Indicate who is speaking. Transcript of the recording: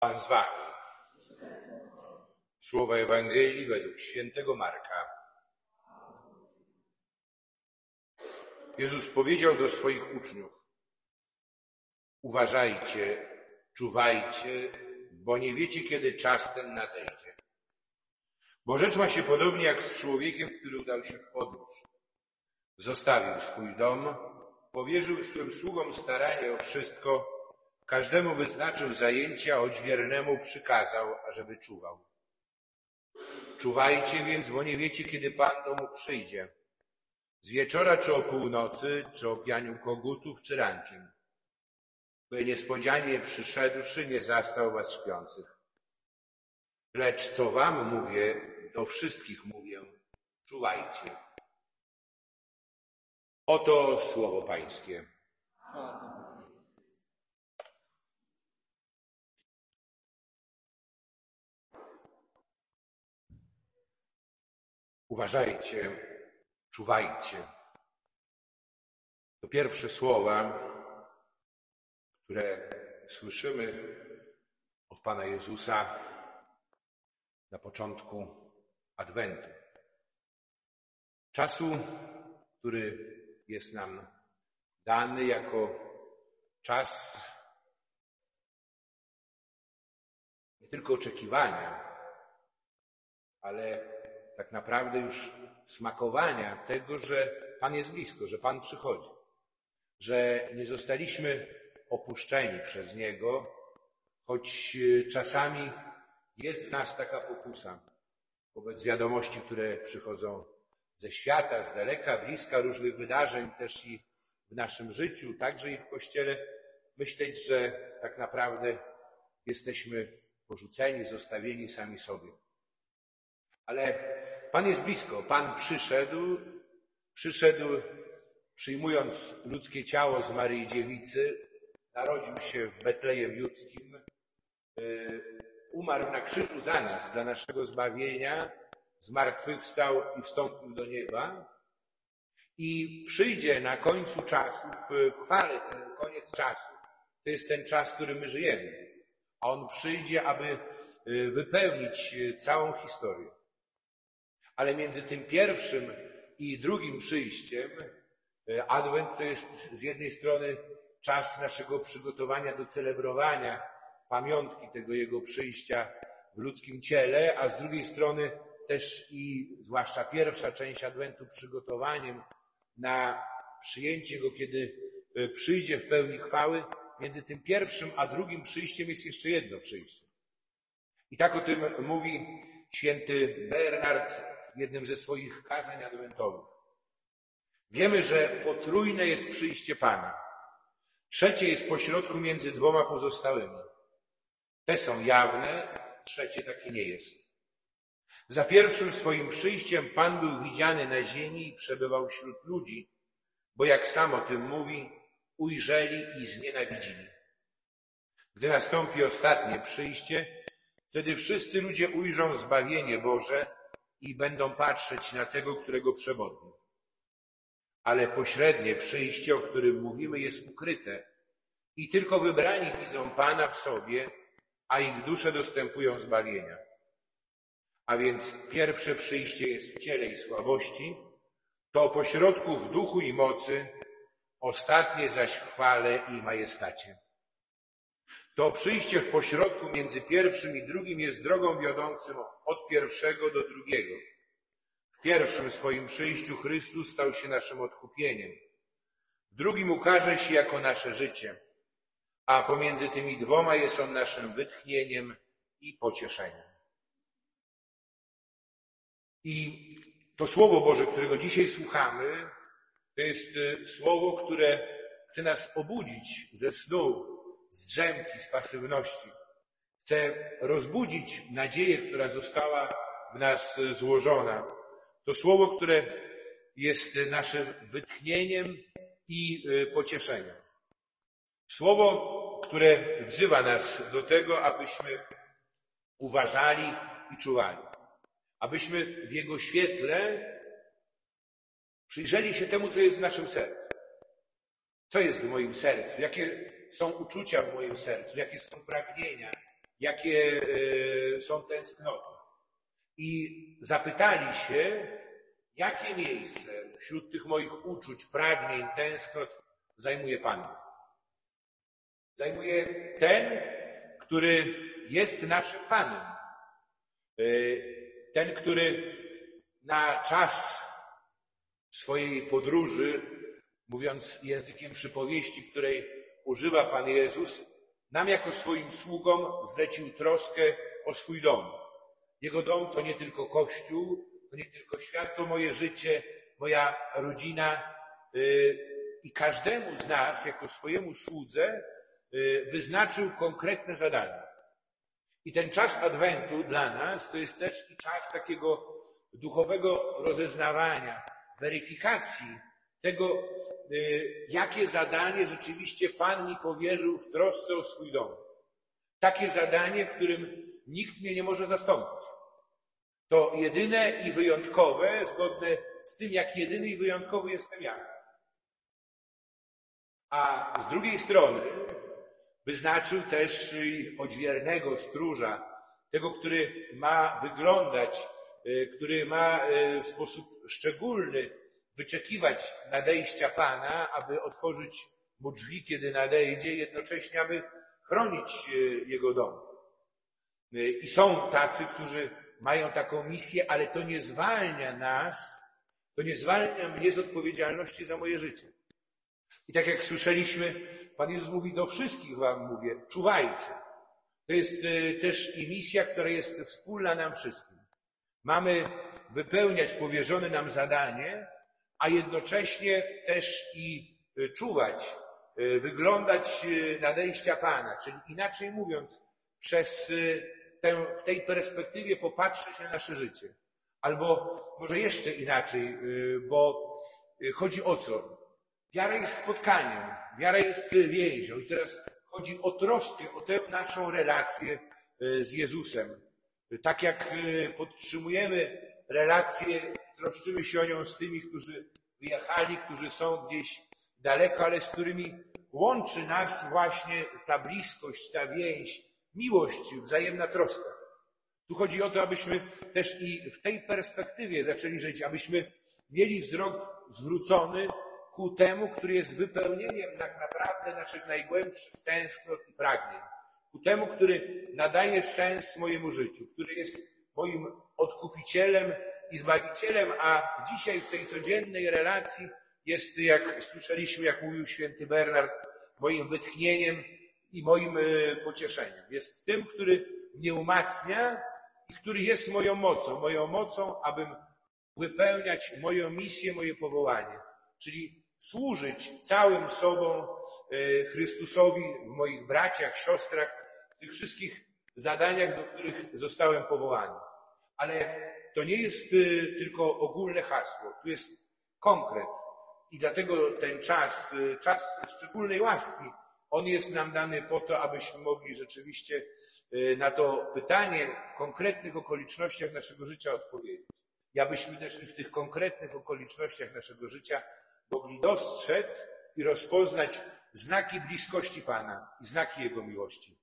Speaker 1: Pan z wami. Słowa Ewangelii według świętego Marka. Jezus powiedział do swoich uczniów: Uważajcie, czuwajcie, bo nie wiecie, kiedy czas ten nadejdzie. Bo rzecz ma się podobnie jak z człowiekiem, który udał się w podróż. Zostawił swój dom, powierzył swym sługom staranie o wszystko, każdemu wyznaczył zajęcia, odźwiernemu przykazał, ażeby czuwał. Czuwajcie więc, bo nie wiecie, kiedy Pan do domu przyjdzie. Z wieczora, czy o północy, czy o pianiu kogutów, czy rankiem. By niespodzianie przyszedłszy, nie zastał was śpiących. Lecz co wam mówię, do wszystkich mówię, czuwajcie. Oto słowo Pańskie. Uważajcie, czuwajcie. To pierwsze słowa, które słyszymy od Pana Jezusa na początku Adwentu. Czasu, który jest nam dany jako czas nie tylko oczekiwania, ale tak naprawdę już smakowania tego, że Pan jest blisko, że Pan przychodzi, że nie zostaliśmy opuszczeni przez Niego, choć czasami jest w nas taka pokusa wobec wiadomości, które przychodzą ze świata, z daleka, bliska różnych wydarzeń też i w naszym życiu, także i w Kościele, myśleć, że tak naprawdę jesteśmy porzuceni, zostawieni sami sobie. Ale Pan jest blisko. Pan przyszedł, przyszedł przyjmując ludzkie ciało z Maryi Dziewicy, narodził się w Betlejem Judzkim, y, umarł na krzyżu za nas, dla naszego zbawienia, zmartwychwstał i wstąpił do nieba i przyjdzie na końcu czasów, w chwale ten koniec czasów. To jest ten czas, w którym my żyjemy. A On przyjdzie, aby y, wypełnić całą historię. Ale między tym pierwszym i drugim przyjściem, y, Adwent to jest z jednej strony czas naszego przygotowania do celebrowania pamiątki tego Jego przyjścia w ludzkim ciele, a z drugiej strony też i zwłaszcza pierwsza część Adwentu przygotowaniem na przyjęcie Go, kiedy e, przyjdzie w pełni chwały. Między tym pierwszym a drugim przyjściem jest jeszcze jedno przyjście. I tak o tym mówi święty Bernard w jednym ze swoich kazań adwentowych. Wiemy, że potrójne jest przyjście Pana. Trzecie jest pośrodku między dwoma pozostałymi. Te są jawne, trzecie takie nie jest. Za pierwszym swoim przyjściem Pan był widziany na ziemi i przebywał wśród ludzi, bo jak sam o tym mówi, ujrzeli i znienawidzili. Gdy nastąpi ostatnie przyjście, wtedy wszyscy ludzie ujrzą zbawienie Boże i będą patrzeć na tego, którego przewodni. Ale pośrednie przyjście, o którym mówimy, jest ukryte i tylko wybrani widzą Pana w sobie, a ich dusze dostępują zbawienia. A więc pierwsze przyjście jest w ciele i słabości, to pośrodku w duchu i mocy, ostatnie zaś chwale i majestacie. To przyjście w pośrodku między pierwszym i drugim jest drogą wiodącą od pierwszego do drugiego. W pierwszym swoim przyjściu Chrystus stał się naszym odkupieniem. W drugim ukaże się jako nasze życie, a pomiędzy tymi dwoma jest On naszym wytchnieniem i pocieszeniem. I to Słowo Boże, którego dzisiaj słuchamy, to jest e, Słowo, które chce nas obudzić ze snu, z drzemki, z pasywności. Chce rozbudzić nadzieję, która została w nas złożona. To Słowo, które jest naszym wytchnieniem i e, pocieszeniem. Słowo, które wzywa nas do tego, abyśmy uważali i czuwali abyśmy w Jego świetle przyjrzeli się temu, co jest w naszym sercu. Co jest w moim sercu? Jakie są uczucia w moim sercu? Jakie są pragnienia? jakie e, są tęsknoty. I zapytali się, jakie miejsce wśród tych moich uczuć, pragnień, tęsknot zajmuje Pan. Zajmuje ten, który jest naszym Panem. E, ten, który na czas swojej podróży, mówiąc językiem przypowieści, której używa Pan Jezus, nam jako swoim sługom zlecił troskę o swój dom. Jego dom to nie tylko Kościół, to nie tylko świat, to moje życie, moja rodzina y, i każdemu z nas, jako swojemu słudze, y, wyznaczył konkretne zadanie. I ten czas Adwentu dla nas to jest też czas takiego duchowego rozeznawania, weryfikacji tego, y, jakie zadanie rzeczywiście Pan mi powierzył w trosce o swój dom. Takie zadanie, w którym nikt mnie nie może zastąpić. To jedyne i wyjątkowe, zgodne z tym, jak jedyny i wyjątkowy jestem ja. A z drugiej strony wyznaczył też odźwiernego stróża, tego, który ma wyglądać, y, który ma y, w sposób szczególny wyczekiwać nadejścia Pana, aby otworzyć mu drzwi, kiedy nadejdzie, jednocześnie, aby chronić e, jego dom. E, I są tacy, którzy mają taką misję, ale to nie zwalnia nas, to nie zwalnia mnie z odpowiedzialności za moje życie. I tak jak słyszeliśmy, Pan Jezus mówi do wszystkich wam mówię, czuwajcie. To jest e, też i misja, która jest wspólna nam wszystkim. Mamy wypełniać powierzone nam zadanie, a jednocześnie też i e, czuwać, e, wyglądać e, nadejścia Pana, czyli inaczej mówiąc, przez tę, w tej perspektywie popatrzeć na nasze życie. Albo może jeszcze inaczej, bo chodzi o co? Wiara jest spotkaniem, wiara jest więzią i teraz chodzi o troskę, o tę naszą relację z Jezusem. Tak jak podtrzymujemy relacje troszczymy się o nią z tymi, którzy wyjechali, którzy są gdzieś daleko, ale z którymi łączy nas właśnie ta bliskość, ta więź, miłość, wzajemna troska. Tu chodzi o to, abyśmy też i w tej perspektywie zaczęli żyć, abyśmy mieli wzrok zwrócony ku temu, który jest wypełnieniem tak naprawdę naszych najgłębszych tęsknot i pragnień. Ku temu, który nadaje sens mojemu życiu, który jest moim odkupicielem, i Zbawicielem, a dzisiaj w tej codziennej relacji jest, jak słyszeliśmy, jak mówił święty Bernard, moim wytchnieniem i moim e, pocieszeniem. Jest tym, który mnie umacnia i który jest moją mocą, moją mocą, abym wypełniać moją misję, moje powołanie, czyli służyć całym sobą e, Chrystusowi w moich braciach, siostrach, w tych wszystkich zadaniach, do których zostałem powołany. Ale to nie jest y, tylko ogólne hasło, tu jest konkret. I dlatego ten czas, y, czas szczególnej łaski, on jest nam dany po to, abyśmy mogli rzeczywiście y, na to pytanie w konkretnych okolicznościach naszego życia odpowiedzieć. I abyśmy też w tych konkretnych okolicznościach naszego życia mogli dostrzec i rozpoznać znaki bliskości Pana i znaki Jego miłości.